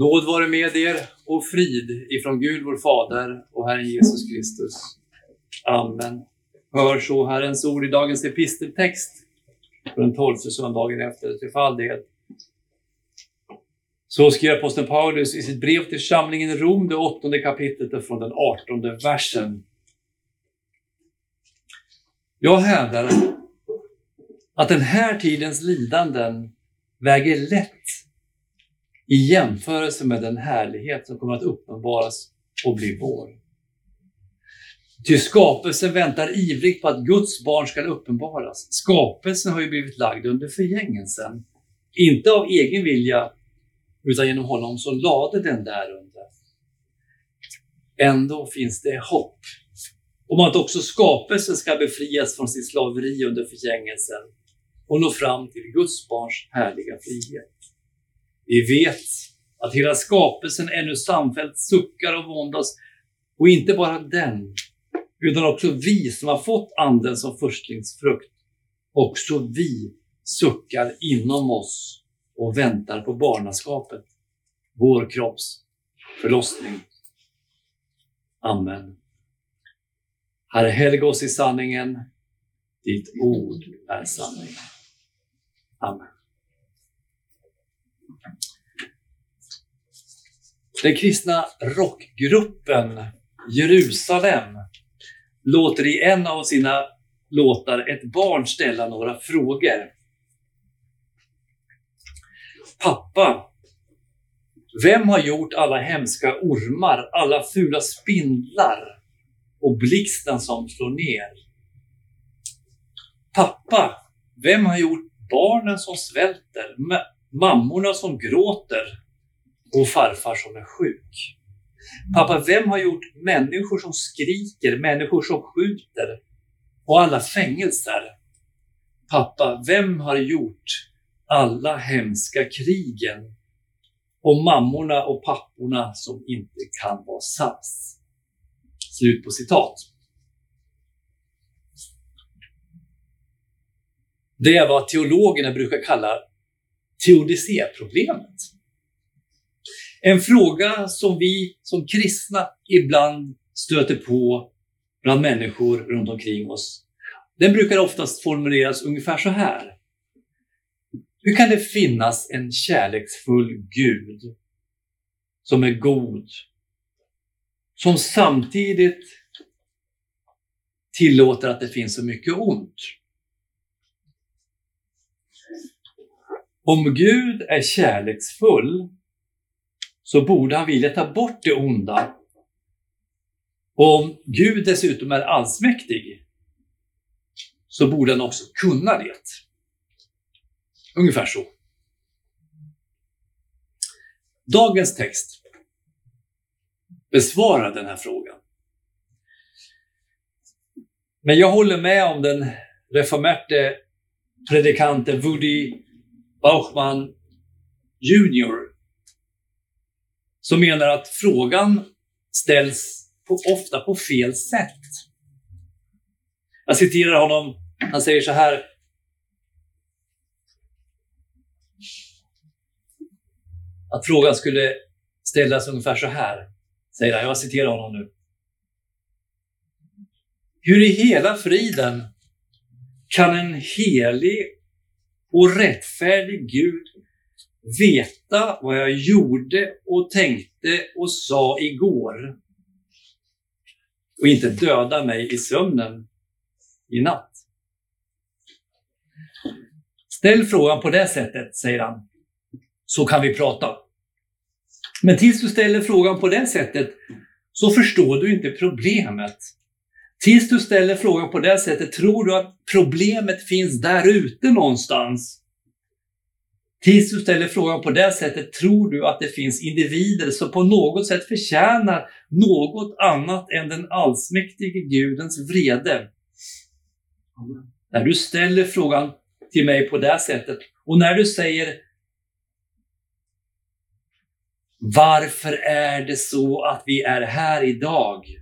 Nåd vare med er och frid ifrån Gud vår Fader och Herren Jesus Kristus. Amen. Hör så Herrens ord i dagens episteltext på den tolfte söndagen efter trefaldighet. Så skrev aposteln Paulus i sitt brev till församlingen i Rom, det åttonde kapitlet och från den artonde versen. Jag hävdar att den här tidens lidanden väger lätt i jämförelse med den härlighet som kommer att uppenbaras och bli vår. Ty skapelsen väntar ivrigt på att Guds barn ska uppenbaras. Skapelsen har ju blivit lagd under förgängelsen. Inte av egen vilja, utan genom honom som lade den där under. Ändå finns det hopp om att också skapelsen ska befrias från sitt slaveri under förgängelsen och nå fram till Guds barns härliga frihet. Vi vet att hela skapelsen ännu samfällt suckar och våndas och inte bara den, utan också vi som har fått Anden som förstlingsfrukt. Också vi suckar inom oss och väntar på barnaskapet, vår kropps förlossning. Amen. Herre, helga oss i sanningen. Ditt ord är sanning. Amen. Den kristna rockgruppen Jerusalem låter i en av sina låtar ett barn ställa några frågor. Pappa, vem har gjort alla hemska ormar, alla fula spindlar och blixten som slår ner? Pappa, vem har gjort barnen som svälter, mammorna som gråter och farfar som är sjuk? Pappa, vem har gjort människor som skriker, människor som skjuter och alla fängelser? Pappa, vem har gjort alla hemska krigen och mammorna och papporna som inte kan vara sams? Slut på citat. Det är vad teologerna brukar kalla teodicéproblemet. En fråga som vi som kristna ibland stöter på bland människor runt omkring oss. Den brukar oftast formuleras ungefär så här. Hur kan det finnas en kärleksfull Gud som är god, som samtidigt tillåter att det finns så mycket ont? Om Gud är kärleksfull så borde han vilja ta bort det onda. Och om Gud dessutom är allsmäktig så borde han också kunna det. Ungefär så. Dagens text besvarar den här frågan. Men jag håller med om den reformerte predikanten Woody Bauchman junior, som menar att frågan ställs på, ofta på fel sätt. Jag citerar honom. Han säger så här. Att frågan skulle ställas ungefär så här, säger han. Jag citerar honom nu. Hur i hela friden kan en helig och rättfärdig Gud veta vad jag gjorde och tänkte och sa igår och inte döda mig i sömnen i natt. Ställ frågan på det sättet, säger han, så kan vi prata. Men tills du ställer frågan på det sättet så förstår du inte problemet. Tills du ställer frågan på det sättet tror du att problemet finns där ute någonstans. Tills du ställer frågan på det sättet tror du att det finns individer som på något sätt förtjänar något annat än den allsmäktige Gudens vrede. När du ställer frågan till mig på det sättet och när du säger Varför är det så att vi är här idag?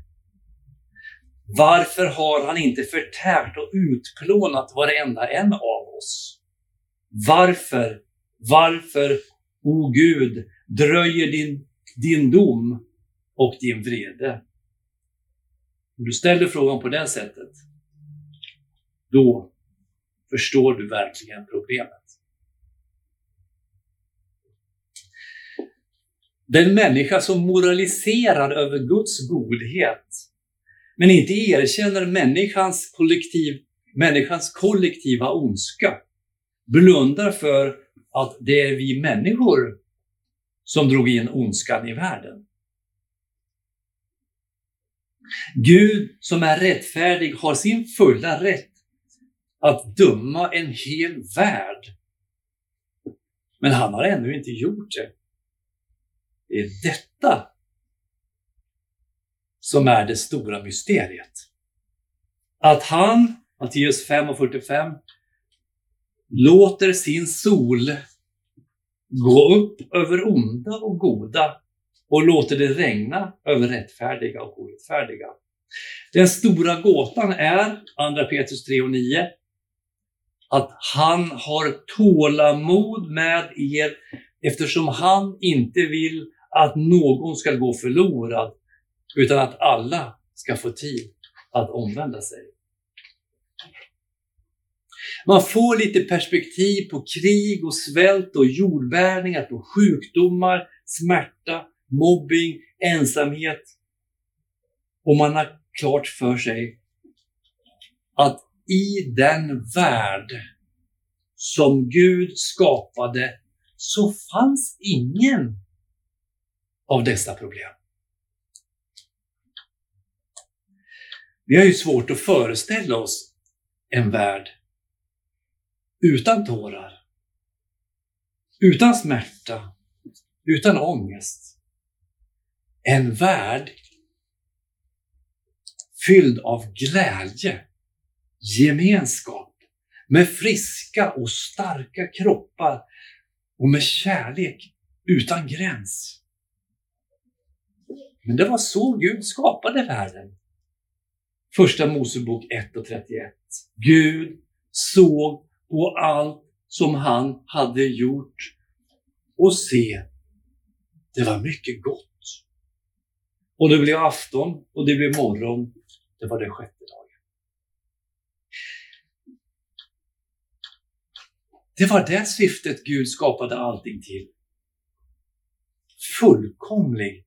Varför har han inte förtärt och utplånat varenda en av oss? Varför varför, o Gud, dröjer din, din dom och din vrede. Om du ställer frågan på det sättet, då förstår du verkligen problemet. Den människa som moraliserar över Guds godhet, men inte erkänner människans, kollektiv, människans kollektiva ondska, blundar för att det är vi människor som drog in ondskan i världen. Gud som är rättfärdig har sin fulla rätt att döma en hel värld. Men han har ännu inte gjort det. Det är detta som är det stora mysteriet. Att han, Matteus 5 och 45, låter sin sol gå upp över onda och goda och låter det regna över rättfärdiga och orättfärdiga. Den stora gåtan är, 2 Petrus 3 och 9, att han har tålamod med er eftersom han inte vill att någon ska gå förlorad utan att alla ska få tid att omvända sig. Man får lite perspektiv på krig och svält och jordbävningar, på sjukdomar, smärta, mobbing, ensamhet. Och man har klart för sig att i den värld som Gud skapade så fanns ingen av dessa problem. Vi har ju svårt att föreställa oss en värld utan tårar, utan smärta, utan ångest. En värld fylld av glädje, gemenskap, med friska och starka kroppar och med kärlek utan gräns. Men det var så Gud skapade världen. Första Mosebok 1 och 31. Gud såg på allt som han hade gjort och se, det var mycket gott. Och det blev afton och det blev morgon. Det var den sjätte dagen. Det var det syftet Gud skapade allting till. Fullkomlig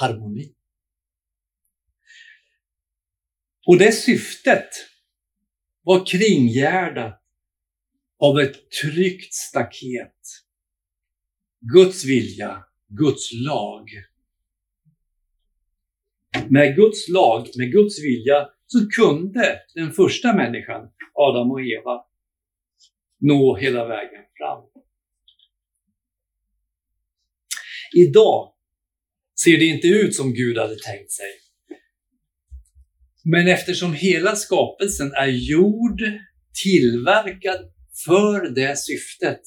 harmoni. Och det syftet var kringgärdat av ett tryggt staket. Guds vilja, Guds lag. Med Guds lag, med Guds vilja, så kunde den första människan, Adam och Eva, nå hela vägen fram. Idag ser det inte ut som Gud hade tänkt sig. Men eftersom hela skapelsen är gjord, tillverkad för det syftet,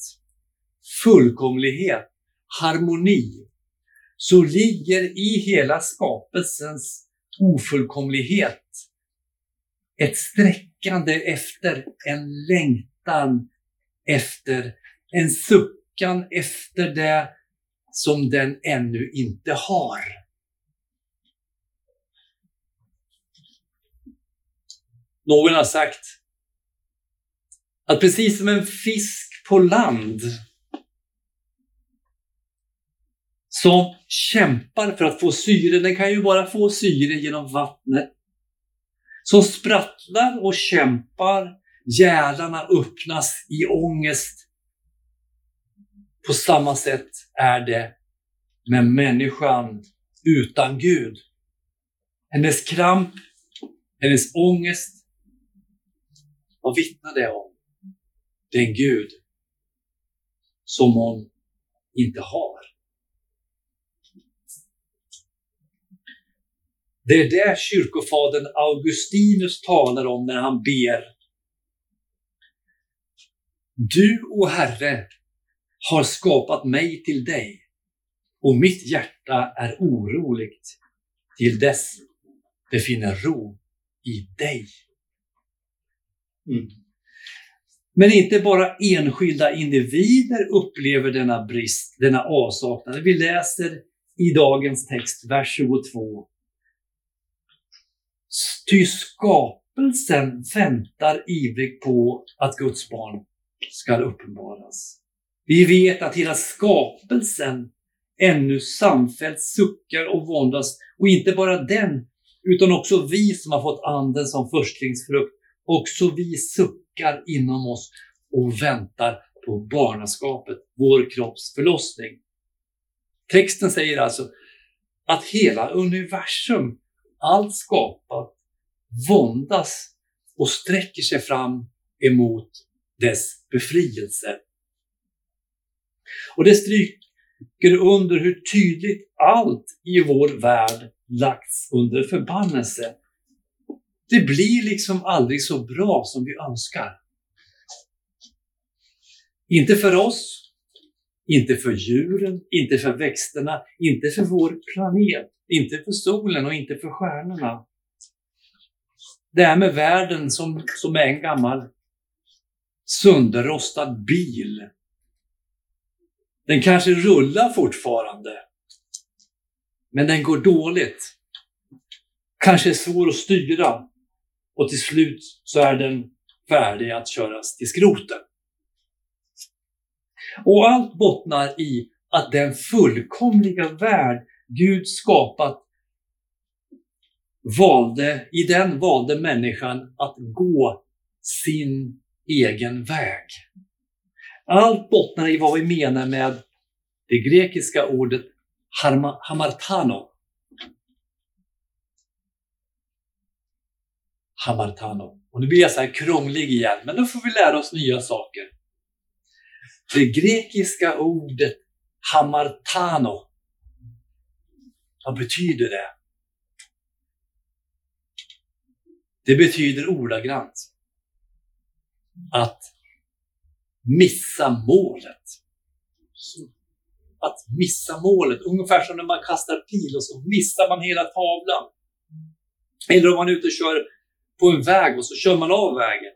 fullkomlighet, harmoni, så ligger i hela skapelsens ofullkomlighet ett sträckande efter, en längtan efter, en suckan efter det som den ännu inte har. Någon har sagt att precis som en fisk på land som kämpar för att få syre, den kan ju bara få syre genom vattnet. Som sprattlar och kämpar, gärdarna öppnas i ångest. På samma sätt är det med människan utan Gud. Hennes kramp, hennes ångest, vad vittnar det om? Den Gud som hon inte har. Det är det kyrkofadern Augustinus talar om när han ber. Du, o Herre, har skapat mig till dig och mitt hjärta är oroligt till dess det finner ro i dig. Mm. Men inte bara enskilda individer upplever denna brist, denna avsaknad. Vi läser i dagens text, vers 22. Ty skapelsen väntar ivrigt på att Guds barn ska uppenbaras. Vi vet att hela skapelsen ännu samfällt suckar och våndas. Och inte bara den, utan också vi som har fått anden som förstlingsfrukt. Också vi suckar inom oss och väntar på barnaskapet, vår kropps förlossning. Texten säger alltså att hela universum, allt skapat, våndas och sträcker sig fram emot dess befrielse. Och det stryker under hur tydligt allt i vår värld lagts under förbannelse. Det blir liksom aldrig så bra som vi önskar. Inte för oss, inte för djuren, inte för växterna, inte för vår planet, inte för solen och inte för stjärnorna. Det här med världen som, som är en gammal sönderrostad bil. Den kanske rullar fortfarande, men den går dåligt. Kanske är svår att styra och till slut så är den färdig att köras till skroten. Och allt bottnar i att den fullkomliga värld Gud skapat valde, i den valde människan att gå sin egen väg. Allt bottnar i vad vi menar med det grekiska ordet hamartano. Hamartano. Och nu blir jag så här krånglig igen, men då får vi lära oss nya saker. Det grekiska ordet hamartano. Vad betyder det? Det betyder ordagrant att missa målet. Att missa målet, ungefär som när man kastar pil och så missar man hela tavlan. Eller om man är ute och kör på en väg och så kör man av vägen.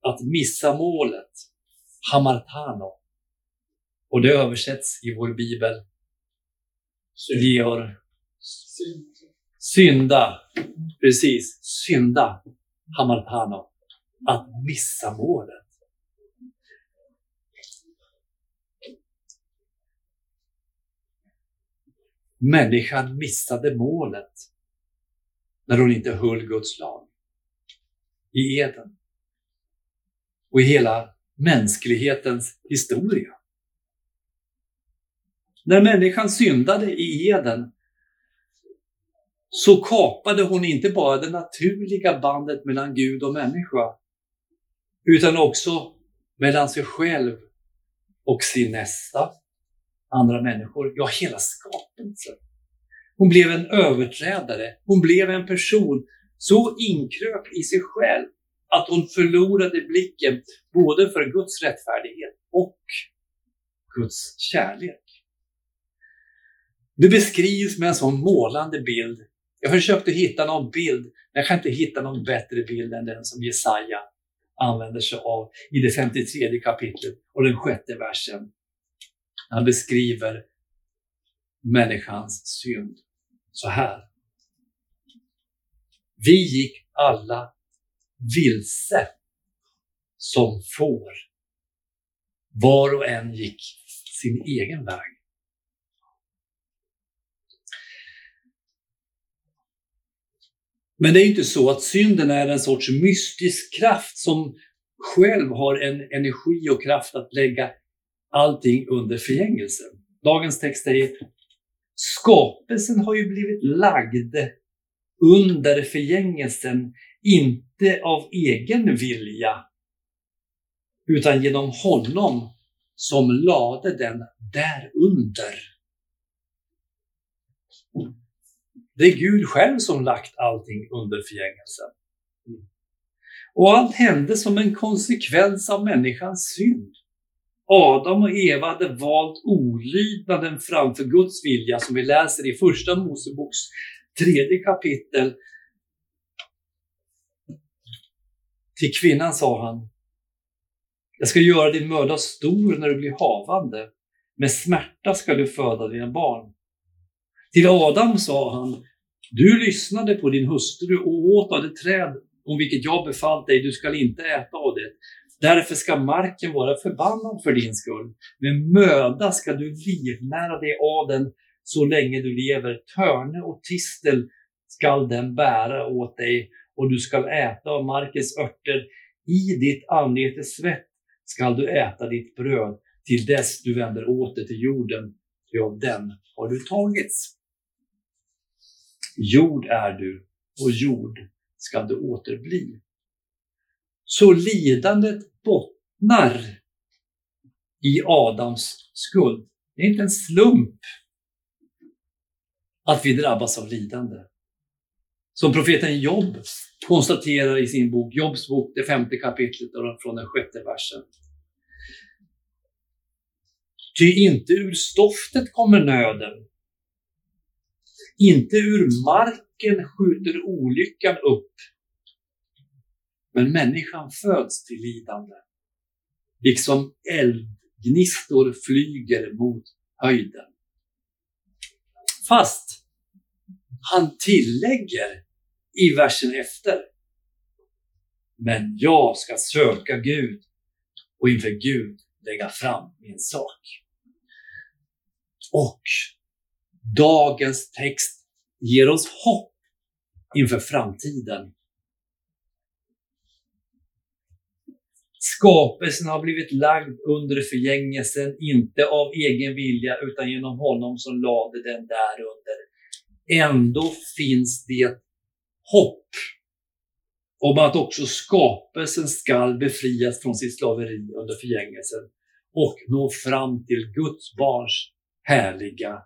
Att missa målet. Hamartano. Och det översätts i vår bibel. Georg. Synda. Precis. Synda. Hamartano. Att missa målet. Människan missade målet när hon inte höll Guds lag. I Eden. Och i hela mänsklighetens historia. När människan syndade i Eden så kapade hon inte bara det naturliga bandet mellan Gud och människa, utan också mellan sig själv och sin nästa, andra människor, ja hela skapelsen. Hon blev en överträdare, hon blev en person så inkrökt i sig själv att hon förlorade blicken både för Guds rättfärdighet och Guds kärlek. Det beskrivs med en sån målande bild. Jag försökte hitta någon bild, men jag kan inte hitta någon bättre bild än den som Jesaja använder sig av i det 53 kapitlet och den sjätte versen. Han beskriver människans synd så här. Vi gick alla vilse som får. Var och en gick sin egen väg. Men det är inte så att synden är en sorts mystisk kraft som själv har en energi och kraft att lägga allting under förgängelsen. Dagens text säger skapelsen har ju blivit lagd under förgängelsen, inte av egen vilja, utan genom honom som lade den därunder. Det är Gud själv som lagt allting under förgängelsen. Och allt hände som en konsekvens av människans synd. Adam och Eva hade valt olydnaden framför Guds vilja som vi läser i Första Moseboks tredje kapitel. Till kvinnan sa han, Jag ska göra din möda stor när du blir havande. Med smärta ska du föda dina barn. Till Adam sa han, du lyssnade på din hustru och åt av det träd om vilket jag befallt dig, du skall inte äta av det. Därför ska marken vara förbannad för din skull. Med möda ska du livnära dig av den så länge du lever. Törne och tistel skall den bära åt dig och du skall äta av markens örter. I ditt anletes svett skall du äta ditt bröd till dess du vänder åter till jorden, ty av den har du tagits. Jord är du och jord ska du återbli. Så lidandet bottnar i Adams skuld. Det är inte en slump att vi drabbas av lidande. Som profeten Jobb konstaterar i sin bok, Jobs bok, det femte kapitlet från den sjätte versen. Ty inte ur stoftet kommer nöden, inte ur marken skjuter olyckan upp, men människan föds till lidande. Liksom eldgnistor flyger mot höjden. Fast han tillägger i versen efter. Men jag ska söka Gud och inför Gud lägga fram min sak. Och dagens text ger oss hopp inför framtiden. Skapelsen har blivit lagd under förgängelsen, inte av egen vilja utan genom honom som lade den där under. Ändå finns det hopp om att också skapelsen skall befrias från sitt slaveri under förgängelsen och nå fram till Guds barns härliga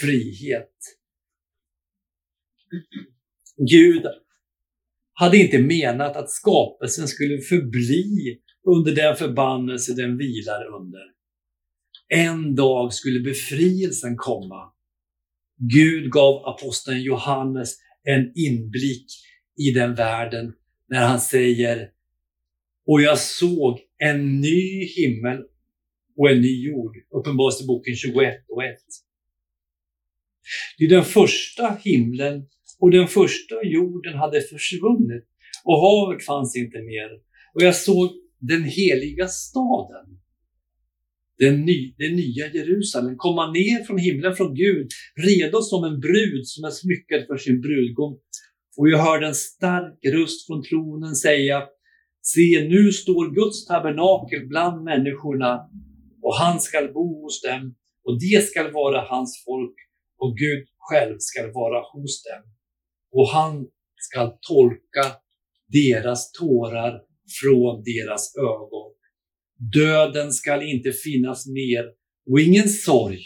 frihet. Gud hade inte menat att skapelsen skulle förbli under den förbannelse den vilar under. En dag skulle befrielsen komma. Gud gav aposteln Johannes en inblick i den världen när han säger Och jag såg en ny himmel och en ny jord. Uppenbarelseboken 21 och 1. Det är den första himlen och den första jorden hade försvunnit och havet fanns inte mer. Och jag såg den heliga staden, den, ny, det nya Jerusalem, komma ner från himlen från Gud, redo som en brud som är smyckad för sin brudgång. Och jag hörde en stark röst från tronen säga Se, nu står Guds tabernakel bland människorna och han skall bo hos dem och det skall vara hans folk och Gud själv skall vara hos dem. Och han skall tolka deras tårar från deras ögon. Döden skall inte finnas mer och ingen sorg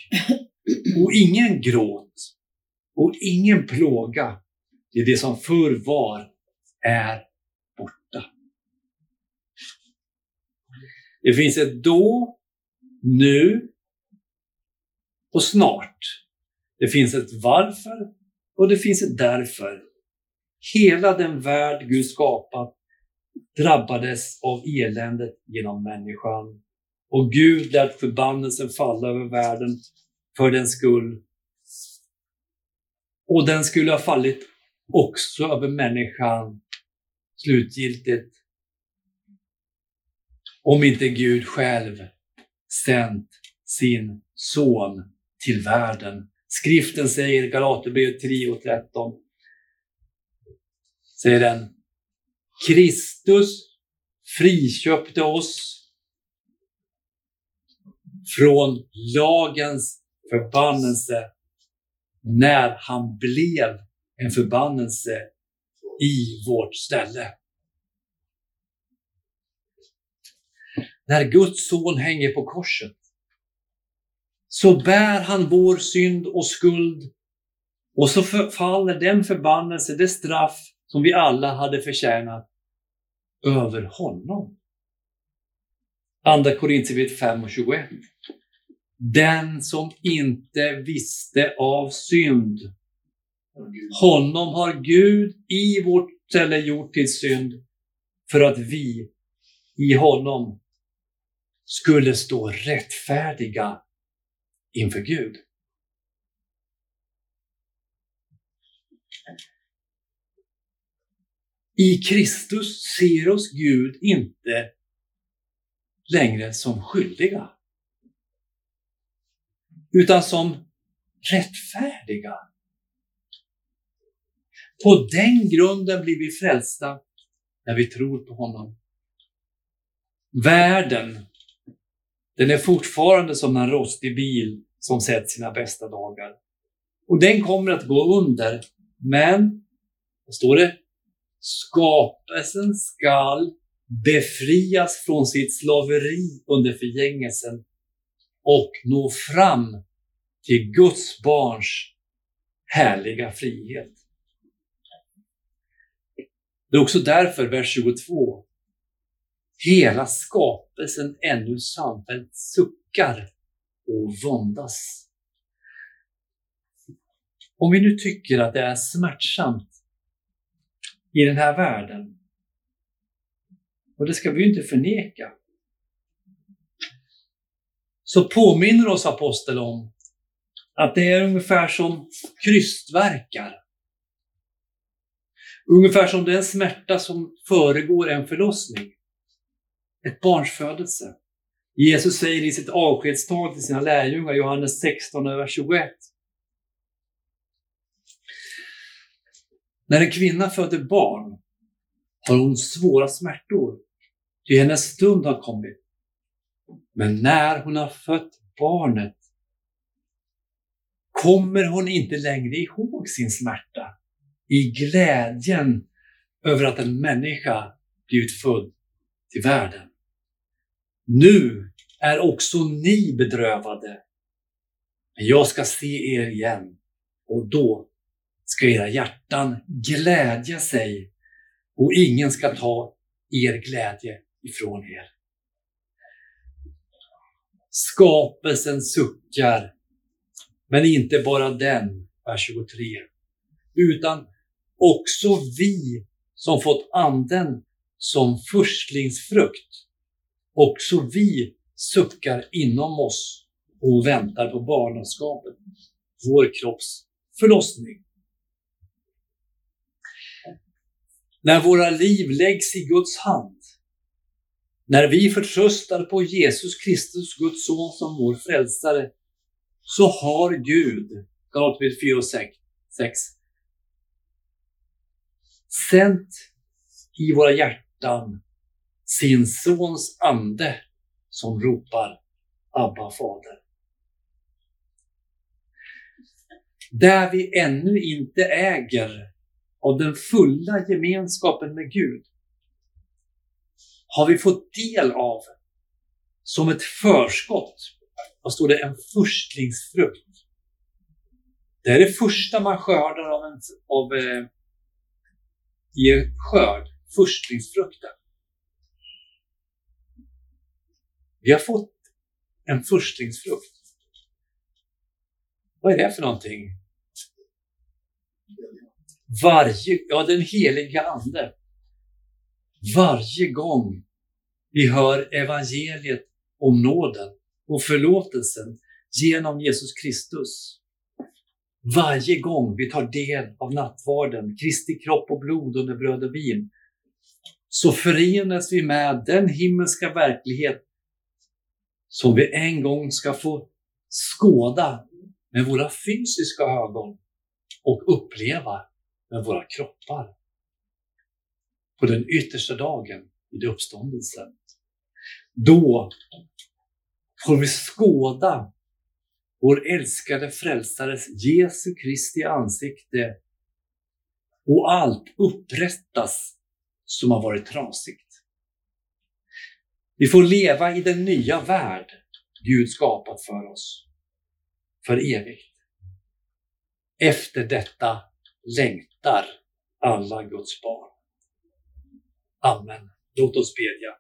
och ingen gråt och ingen plåga. Det är det som förr var är borta. Det finns ett då, nu och snart. Det finns ett varför och det finns ett därför. Hela den värld Gud skapat drabbades av eländet genom människan. Och Gud lät förbannelsen falla över världen för den skull. Och den skulle ha fallit också över människan slutgiltigt. Om inte Gud själv sänt sin son till världen. Skriften säger, Galaterbrevet 3 och 13, säger den, Kristus friköpte oss från lagens förbannelse när han blev en förbannelse i vårt ställe. När Guds son hänger på korset så bär han vår synd och skuld och så faller den förbannelse, det straff som vi alla hade förtjänat över honom. Andra Korintierbrevet 5 och 21. Den som inte visste av synd, honom har Gud i vårt ställe gjort till synd för att vi i honom skulle stå rättfärdiga inför Gud. I Kristus ser oss Gud inte längre som skyldiga, utan som rättfärdiga. På den grunden blir vi frälsta när vi tror på honom. Världen, den är fortfarande som en rostig bil som sett sina bästa dagar. Och den kommer att gå under. Men, vad står det? Skapelsen skall befrias från sitt slaveri under förgängelsen och nå fram till Guds barns härliga frihet. Det är också därför, vers 22, hela skapelsen ännu samfällt suckar och våndas. Om vi nu tycker att det är smärtsamt i den här världen, och det ska vi ju inte förneka, så påminner oss aposteln om att det är ungefär som krystverkar. Ungefär som den smärta som föregår en förlossning. Ett barns födelse. Jesus säger i sitt avskedstal till sina lärjungar, Johannes 16, vers 21. När en kvinna föder barn har hon svåra smärtor, ty hennes stund har kommit. Men när hon har fött barnet kommer hon inte längre ihåg sin smärta i glädjen över att en människa blivit född till världen. Nu är också ni bedrövade. Men jag ska se er igen och då ska era hjärtan glädja sig och ingen ska ta er glädje ifrån er. Skapelsen suckar men inte bara den, vers 23, utan också vi som fått anden som förstlingsfrukt. Också vi suckar inom oss och väntar på barnaskapet, vår kropps förlossning. När våra liv läggs i Guds hand, när vi förtröstar på Jesus Kristus, Guds son, som vår frälsare, så har Gud, Galaterbrevet 4 och 6, 6 sänt i våra hjärtan sin sons ande som ropar Abba fader. Där vi ännu inte äger av den fulla gemenskapen med Gud har vi fått del av som ett förskott vad står det? En förstlingsfrukt. Det är det första man skördar av, en, av eh, i en skörd, förstlingsfrukten. Vi har fått en förstlingsfrukt. Vad är det för någonting? Varje, ja den heliga Ande. Varje gång vi hör evangeliet om nåden och förlåtelsen genom Jesus Kristus. Varje gång vi tar del av nattvarden, Kristi kropp och blod under bröd och vin, så förenas vi med den himmelska verklighet som vi en gång ska få skåda med våra fysiska ögon och uppleva med våra kroppar. På den yttersta dagen i uppståndelsen. Då får vi skåda vår älskade frälsares Jesu Kristi ansikte och allt upprättas som har varit trasigt. Vi får leva i den nya värld Gud skapat för oss, för evigt. Efter detta längtar alla Guds barn. Amen. Låt oss bedja.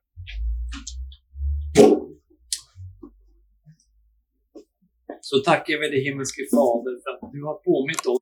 så tackar vi dig himmelske Fader för att du har påmint oss